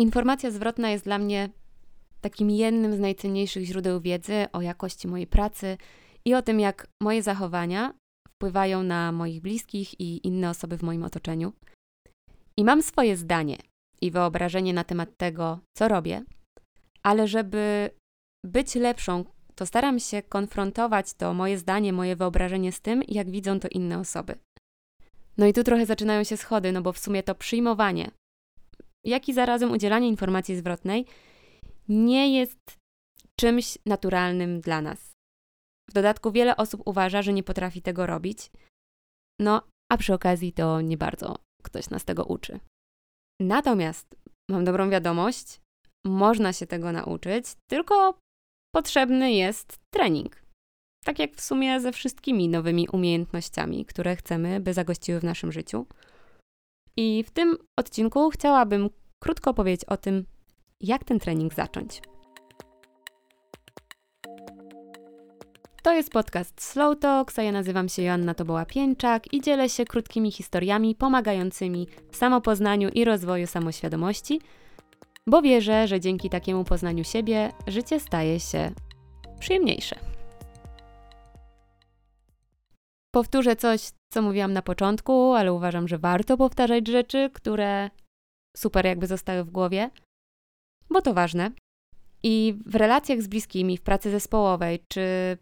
Informacja zwrotna jest dla mnie takim jednym z najcenniejszych źródeł wiedzy o jakości mojej pracy i o tym, jak moje zachowania wpływają na moich bliskich i inne osoby w moim otoczeniu. I mam swoje zdanie i wyobrażenie na temat tego, co robię, ale żeby być lepszą, to staram się konfrontować to moje zdanie, moje wyobrażenie z tym, jak widzą to inne osoby. No i tu trochę zaczynają się schody, no bo w sumie to przyjmowanie, jak i zarazem udzielanie informacji zwrotnej nie jest czymś naturalnym dla nas. W dodatku wiele osób uważa, że nie potrafi tego robić. No, a przy okazji to nie bardzo ktoś nas tego uczy. Natomiast mam dobrą wiadomość, można się tego nauczyć, tylko potrzebny jest trening. Tak jak w sumie ze wszystkimi nowymi umiejętnościami, które chcemy, by zagościły w naszym życiu. I w tym odcinku chciałabym krótko powiedzieć o tym, jak ten trening zacząć. To jest podcast Slow Talks, a ja nazywam się Joanna Toboła-Pięczak i dzielę się krótkimi historiami pomagającymi samopoznaniu i rozwoju samoświadomości, bo wierzę, że dzięki takiemu poznaniu siebie życie staje się przyjemniejsze. Powtórzę coś, co mówiłam na początku, ale uważam, że warto powtarzać rzeczy, które super jakby zostały w głowie, bo to ważne. I w relacjach z bliskimi, w pracy zespołowej czy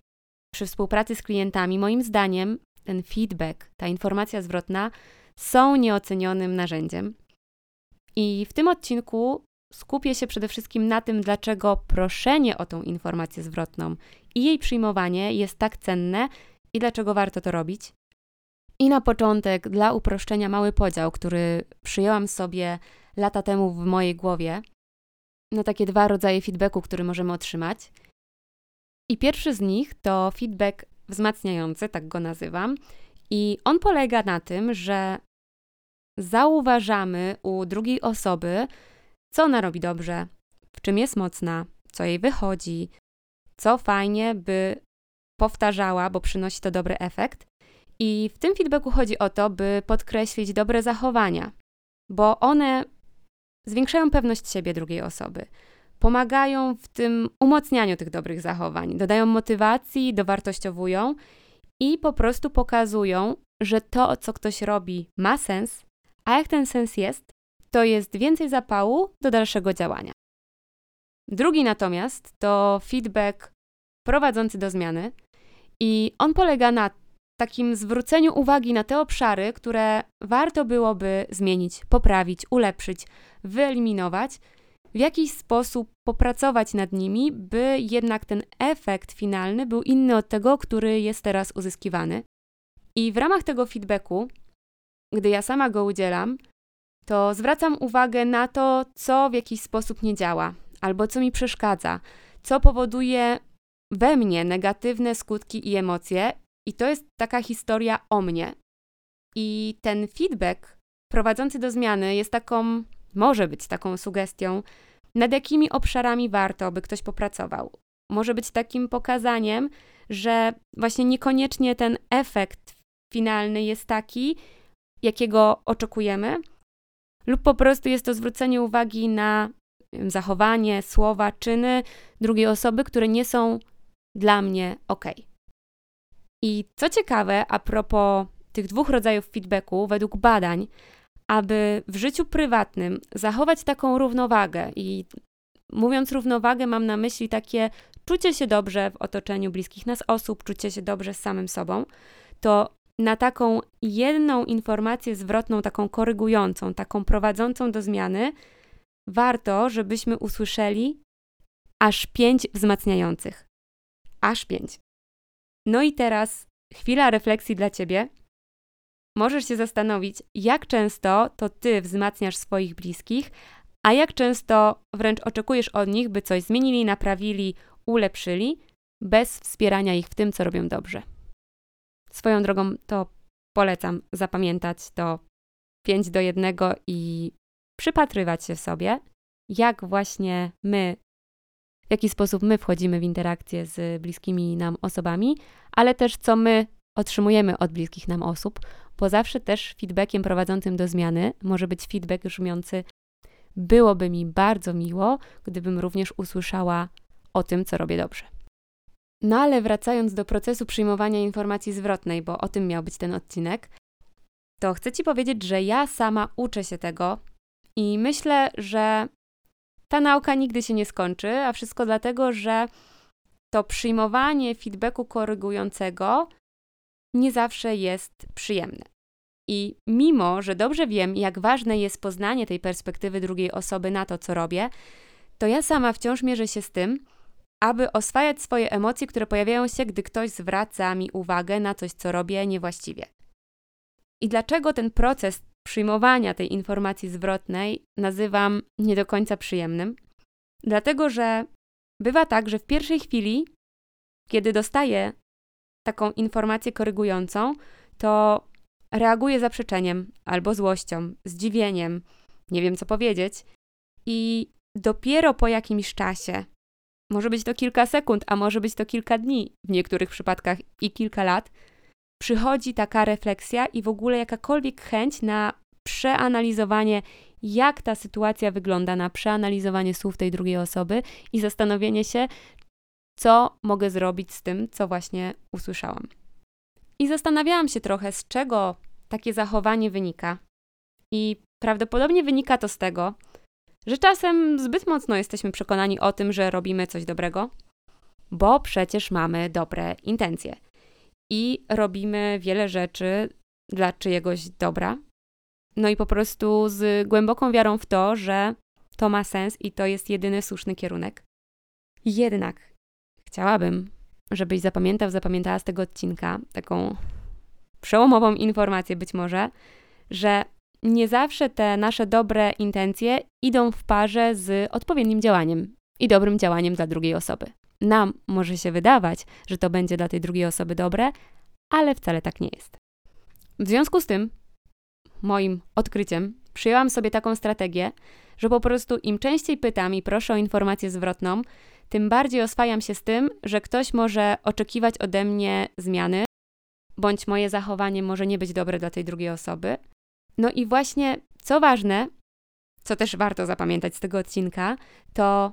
przy współpracy z klientami, moim zdaniem ten feedback, ta informacja zwrotna są nieocenionym narzędziem. I w tym odcinku skupię się przede wszystkim na tym, dlaczego proszenie o tą informację zwrotną i jej przyjmowanie jest tak cenne i dlaczego warto to robić. I na początek, dla uproszczenia, mały podział, który przyjęłam sobie lata temu w mojej głowie, na takie dwa rodzaje feedbacku, który możemy otrzymać. I pierwszy z nich to feedback wzmacniający, tak go nazywam. I on polega na tym, że zauważamy u drugiej osoby, co ona robi dobrze, w czym jest mocna, co jej wychodzi, co fajnie by powtarzała, bo przynosi to dobry efekt. I w tym feedbacku chodzi o to, by podkreślić dobre zachowania, bo one zwiększają pewność siebie drugiej osoby, pomagają w tym umocnianiu tych dobrych zachowań, dodają motywacji, dowartościowują i po prostu pokazują, że to, co ktoś robi, ma sens, a jak ten sens jest, to jest więcej zapału do dalszego działania. Drugi natomiast to feedback prowadzący do zmiany i on polega na takim zwróceniu uwagi na te obszary, które warto byłoby zmienić, poprawić, ulepszyć, wyeliminować, w jakiś sposób popracować nad nimi, by jednak ten efekt finalny był inny od tego, który jest teraz uzyskiwany. I w ramach tego feedbacku, gdy ja sama go udzielam, to zwracam uwagę na to, co w jakiś sposób nie działa, albo co mi przeszkadza, co powoduje we mnie negatywne skutki i emocje, i to jest taka historia o mnie. I ten feedback prowadzący do zmiany jest taką, może być taką sugestią, nad jakimi obszarami warto, by ktoś popracował. Może być takim pokazaniem, że właśnie niekoniecznie ten efekt finalny jest taki, jakiego oczekujemy, lub po prostu jest to zwrócenie uwagi na zachowanie, słowa, czyny drugiej osoby, które nie są dla mnie ok. I co ciekawe, a propos tych dwóch rodzajów feedbacku, według badań, aby w życiu prywatnym zachować taką równowagę i mówiąc równowagę, mam na myśli takie czucie się dobrze w otoczeniu bliskich nas osób, czucie się dobrze z samym sobą, to na taką jedną informację zwrotną, taką korygującą, taką prowadzącą do zmiany, warto, żebyśmy usłyszeli aż pięć wzmacniających. Aż pięć. No i teraz chwila refleksji dla ciebie. Możesz się zastanowić, jak często to ty wzmacniasz swoich bliskich, a jak często wręcz oczekujesz od nich, by coś zmienili, naprawili, ulepszyli, bez wspierania ich w tym, co robią dobrze. Swoją drogą to polecam zapamiętać to 5 do 1 i przypatrywać się sobie, jak właśnie my w jaki sposób my wchodzimy w interakcję z bliskimi nam osobami, ale też co my otrzymujemy od bliskich nam osób, bo zawsze też feedbackiem prowadzącym do zmiany może być feedback brzmiący: byłoby mi bardzo miło, gdybym również usłyszała o tym, co robię dobrze. No ale wracając do procesu przyjmowania informacji zwrotnej, bo o tym miał być ten odcinek, to chcę Ci powiedzieć, że ja sama uczę się tego i myślę, że ta nauka nigdy się nie skończy, a wszystko dlatego, że to przyjmowanie feedbacku korygującego nie zawsze jest przyjemne. I mimo, że dobrze wiem, jak ważne jest poznanie tej perspektywy drugiej osoby na to, co robię, to ja sama wciąż mierzę się z tym, aby oswajać swoje emocje, które pojawiają się, gdy ktoś zwraca mi uwagę na coś, co robię niewłaściwie. I dlaczego ten proces przyjmowania tej informacji zwrotnej nazywam nie do końca przyjemnym? Dlatego, że bywa tak, że w pierwszej chwili, kiedy dostaję taką informację korygującą, to reaguję zaprzeczeniem albo złością, zdziwieniem, nie wiem co powiedzieć. I dopiero po jakimś czasie, może być to kilka sekund, a może być to kilka dni, w niektórych przypadkach i kilka lat, przychodzi taka refleksja i w ogóle jakakolwiek chęć na przeanalizowanie, jak ta sytuacja wygląda, na przeanalizowanie słów tej drugiej osoby i zastanowienie się, co mogę zrobić z tym, co właśnie usłyszałam. I zastanawiałam się trochę, z czego takie zachowanie wynika. I prawdopodobnie wynika to z tego, że czasem zbyt mocno jesteśmy przekonani o tym, że robimy coś dobrego, bo przecież mamy dobre intencje i robimy wiele rzeczy dla czyjegoś dobra. No i po prostu z głęboką wiarą w to, że to ma sens i to jest jedyny słuszny kierunek. Jednak chciałabym, żebyś zapamiętał, zapamiętała z tego odcinka taką przełomową informację być może, że nie zawsze te nasze dobre intencje idą w parze z odpowiednim działaniem i dobrym działaniem dla drugiej osoby. Nam może się wydawać, że to będzie dla tej drugiej osoby dobre, ale wcale tak nie jest. W związku z tym, moim odkryciem, przyjęłam sobie taką strategię, że po prostu im częściej pytam i proszę o informację zwrotną, tym bardziej oswajam się z tym, że ktoś może oczekiwać ode mnie zmiany, bądź moje zachowanie może nie być dobre dla tej drugiej osoby. No i właśnie, co ważne, co też warto zapamiętać z tego odcinka, to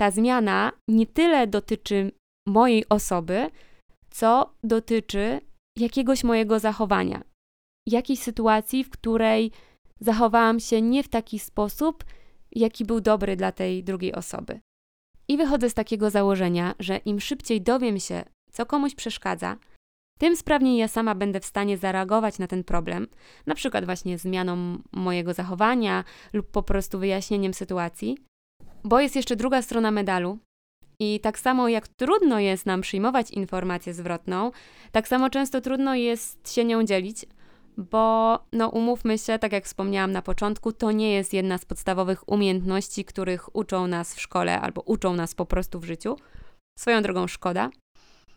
ta zmiana nie tyle dotyczy mojej osoby, co dotyczy jakiegoś mojego zachowania, jakiejś sytuacji, w której zachowałam się nie w taki sposób, jaki był dobry dla tej drugiej osoby. I wychodzę z takiego założenia, że im szybciej dowiem się, co komuś przeszkadza, tym sprawniej ja sama będę w stanie zareagować na ten problem, na przykład właśnie zmianą mojego zachowania lub po prostu wyjaśnieniem sytuacji, bo jest jeszcze druga strona medalu. I tak samo jak trudno jest nam przyjmować informację zwrotną, tak samo często trudno jest się nią dzielić, bo no umówmy się, tak jak wspomniałam na początku, to nie jest jedna z podstawowych umiejętności, których uczą nas w szkole albo uczą nas po prostu w życiu. Swoją drogą szkoda.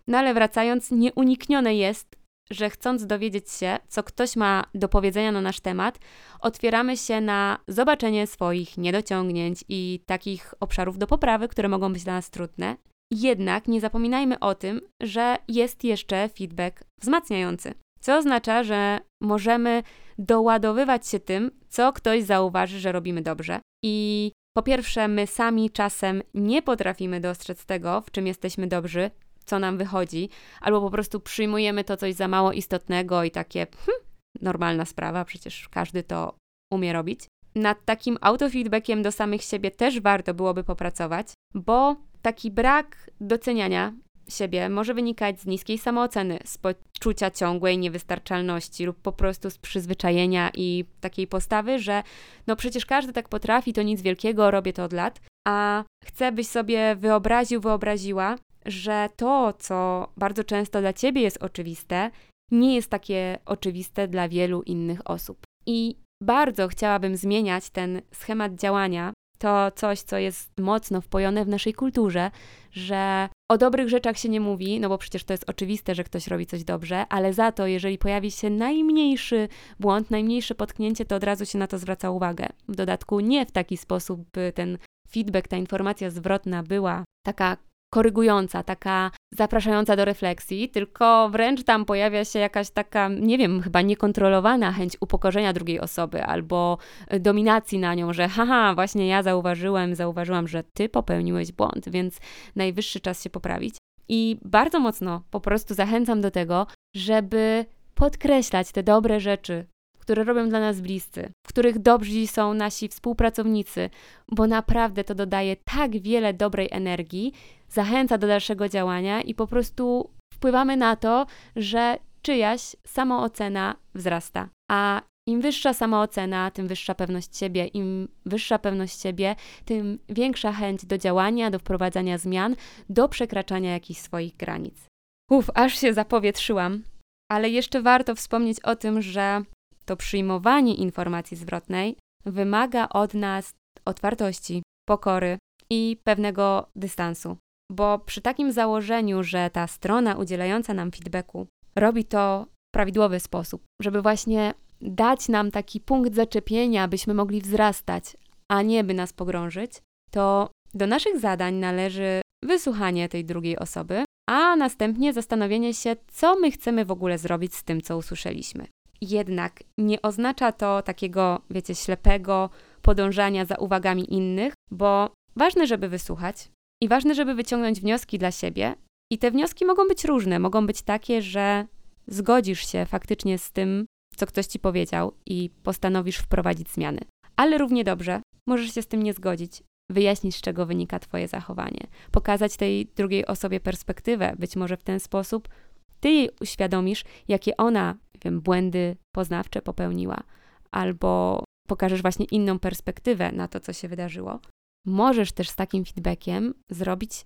No ale wracając, nieuniknione jest, że chcąc dowiedzieć się, co ktoś ma do powiedzenia na nasz temat, otwieramy się na zobaczenie swoich niedociągnięć i takich obszarów do poprawy, które mogą być dla nas trudne. Jednak nie zapominajmy o tym, że jest jeszcze feedback wzmacniający, co oznacza, że możemy doładowywać się tym, co ktoś zauważy, że robimy dobrze. I po pierwsze, my sami czasem nie potrafimy dostrzec tego, w czym jesteśmy dobrzy, co nam wychodzi, albo po prostu przyjmujemy to coś za mało istotnego i takie hm, normalna sprawa, przecież każdy to umie robić. Nad takim autofeedbackiem do samych siebie też warto byłoby popracować, bo taki brak doceniania siebie może wynikać z niskiej samooceny, z poczucia ciągłej niewystarczalności lub po prostu z przyzwyczajenia i takiej postawy, że no przecież każdy tak potrafi, to nic wielkiego, robię to od lat, a chcę, byś sobie wyobraził, wyobraziła, że to, co bardzo często dla ciebie jest oczywiste, nie jest takie oczywiste dla wielu innych osób. I bardzo chciałabym zmieniać ten schemat działania. To coś, co jest mocno wpojone w naszej kulturze, że o dobrych rzeczach się nie mówi, no bo przecież to jest oczywiste, że ktoś robi coś dobrze, ale za to, jeżeli pojawi się najmniejszy błąd, najmniejsze potknięcie, to od razu się na to zwraca uwagę. W dodatku nie w taki sposób, by ten feedback, ta informacja zwrotna była taka korygująca, taka zapraszająca do refleksji, tylko wręcz tam pojawia się jakaś taka, nie wiem, chyba niekontrolowana chęć upokorzenia drugiej osoby albo dominacji na nią, że haha, właśnie ja zauważyłem, zauważyłam, że ty popełniłeś błąd, więc najwyższy czas się poprawić. I bardzo mocno po prostu zachęcam do tego, żeby podkreślać te dobre rzeczy, które robią dla nas bliscy, w których dobrzy są nasi współpracownicy, bo naprawdę to dodaje tak wiele dobrej energii, zachęca do dalszego działania i po prostu wpływamy na to, że czyjaś samoocena wzrasta. A im wyższa samoocena, tym wyższa pewność siebie. Im wyższa pewność siebie, tym większa chęć do działania, do wprowadzania zmian, do przekraczania jakichś swoich granic. Uf, aż się zapowietrzyłam, ale jeszcze warto wspomnieć o tym, że to przyjmowanie informacji zwrotnej wymaga od nas otwartości, pokory i pewnego dystansu. Bo przy takim założeniu, że ta strona udzielająca nam feedbacku robi to w prawidłowy sposób, żeby właśnie dać nam taki punkt zaczepienia, byśmy mogli wzrastać, a nie by nas pogrążyć, to do naszych zadań należy wysłuchanie tej drugiej osoby, a następnie zastanowienie się, co my chcemy w ogóle zrobić z tym, co usłyszeliśmy. Jednak nie oznacza to takiego, wiecie, ślepego podążania za uwagami innych, bo ważne, żeby wysłuchać i ważne, żeby wyciągnąć wnioski dla siebie. I te wnioski mogą być różne. Mogą być takie, że zgodzisz się faktycznie z tym, co ktoś ci powiedział i postanowisz wprowadzić zmiany. Ale równie dobrze możesz się z tym nie zgodzić, wyjaśnić, z czego wynika Twoje zachowanie, pokazać tej drugiej osobie perspektywę. Być może w ten sposób Ty jej uświadomisz, jakie ona wiem, błędy poznawcze popełniła, albo pokażesz właśnie inną perspektywę na to, co się wydarzyło. Możesz też z takim feedbackiem zrobić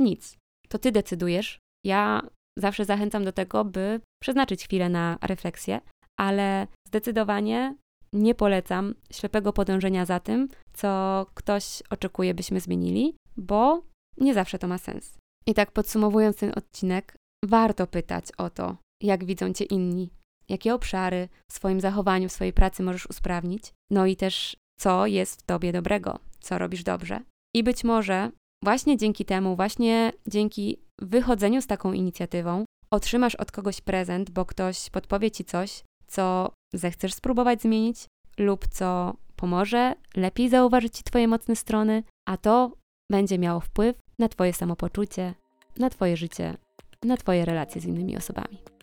nic. To ty decydujesz. Ja zawsze zachęcam do tego, by przeznaczyć chwilę na refleksję, ale zdecydowanie nie polecam ślepego podążenia za tym, co ktoś oczekuje, byśmy zmienili, bo nie zawsze to ma sens. I tak podsumowując ten odcinek, warto pytać o to, jak widzą cię inni, jakie obszary w swoim zachowaniu, w swojej pracy możesz usprawnić, no i też co jest w tobie dobrego, co robisz dobrze. I być może właśnie dzięki temu, właśnie dzięki wychodzeniu z taką inicjatywą, otrzymasz od kogoś prezent, bo ktoś podpowie ci coś, co zechcesz spróbować zmienić, lub co pomoże lepiej zauważyć ci Twoje mocne strony, a to będzie miało wpływ na Twoje samopoczucie, na Twoje życie, na Twoje relacje z innymi osobami.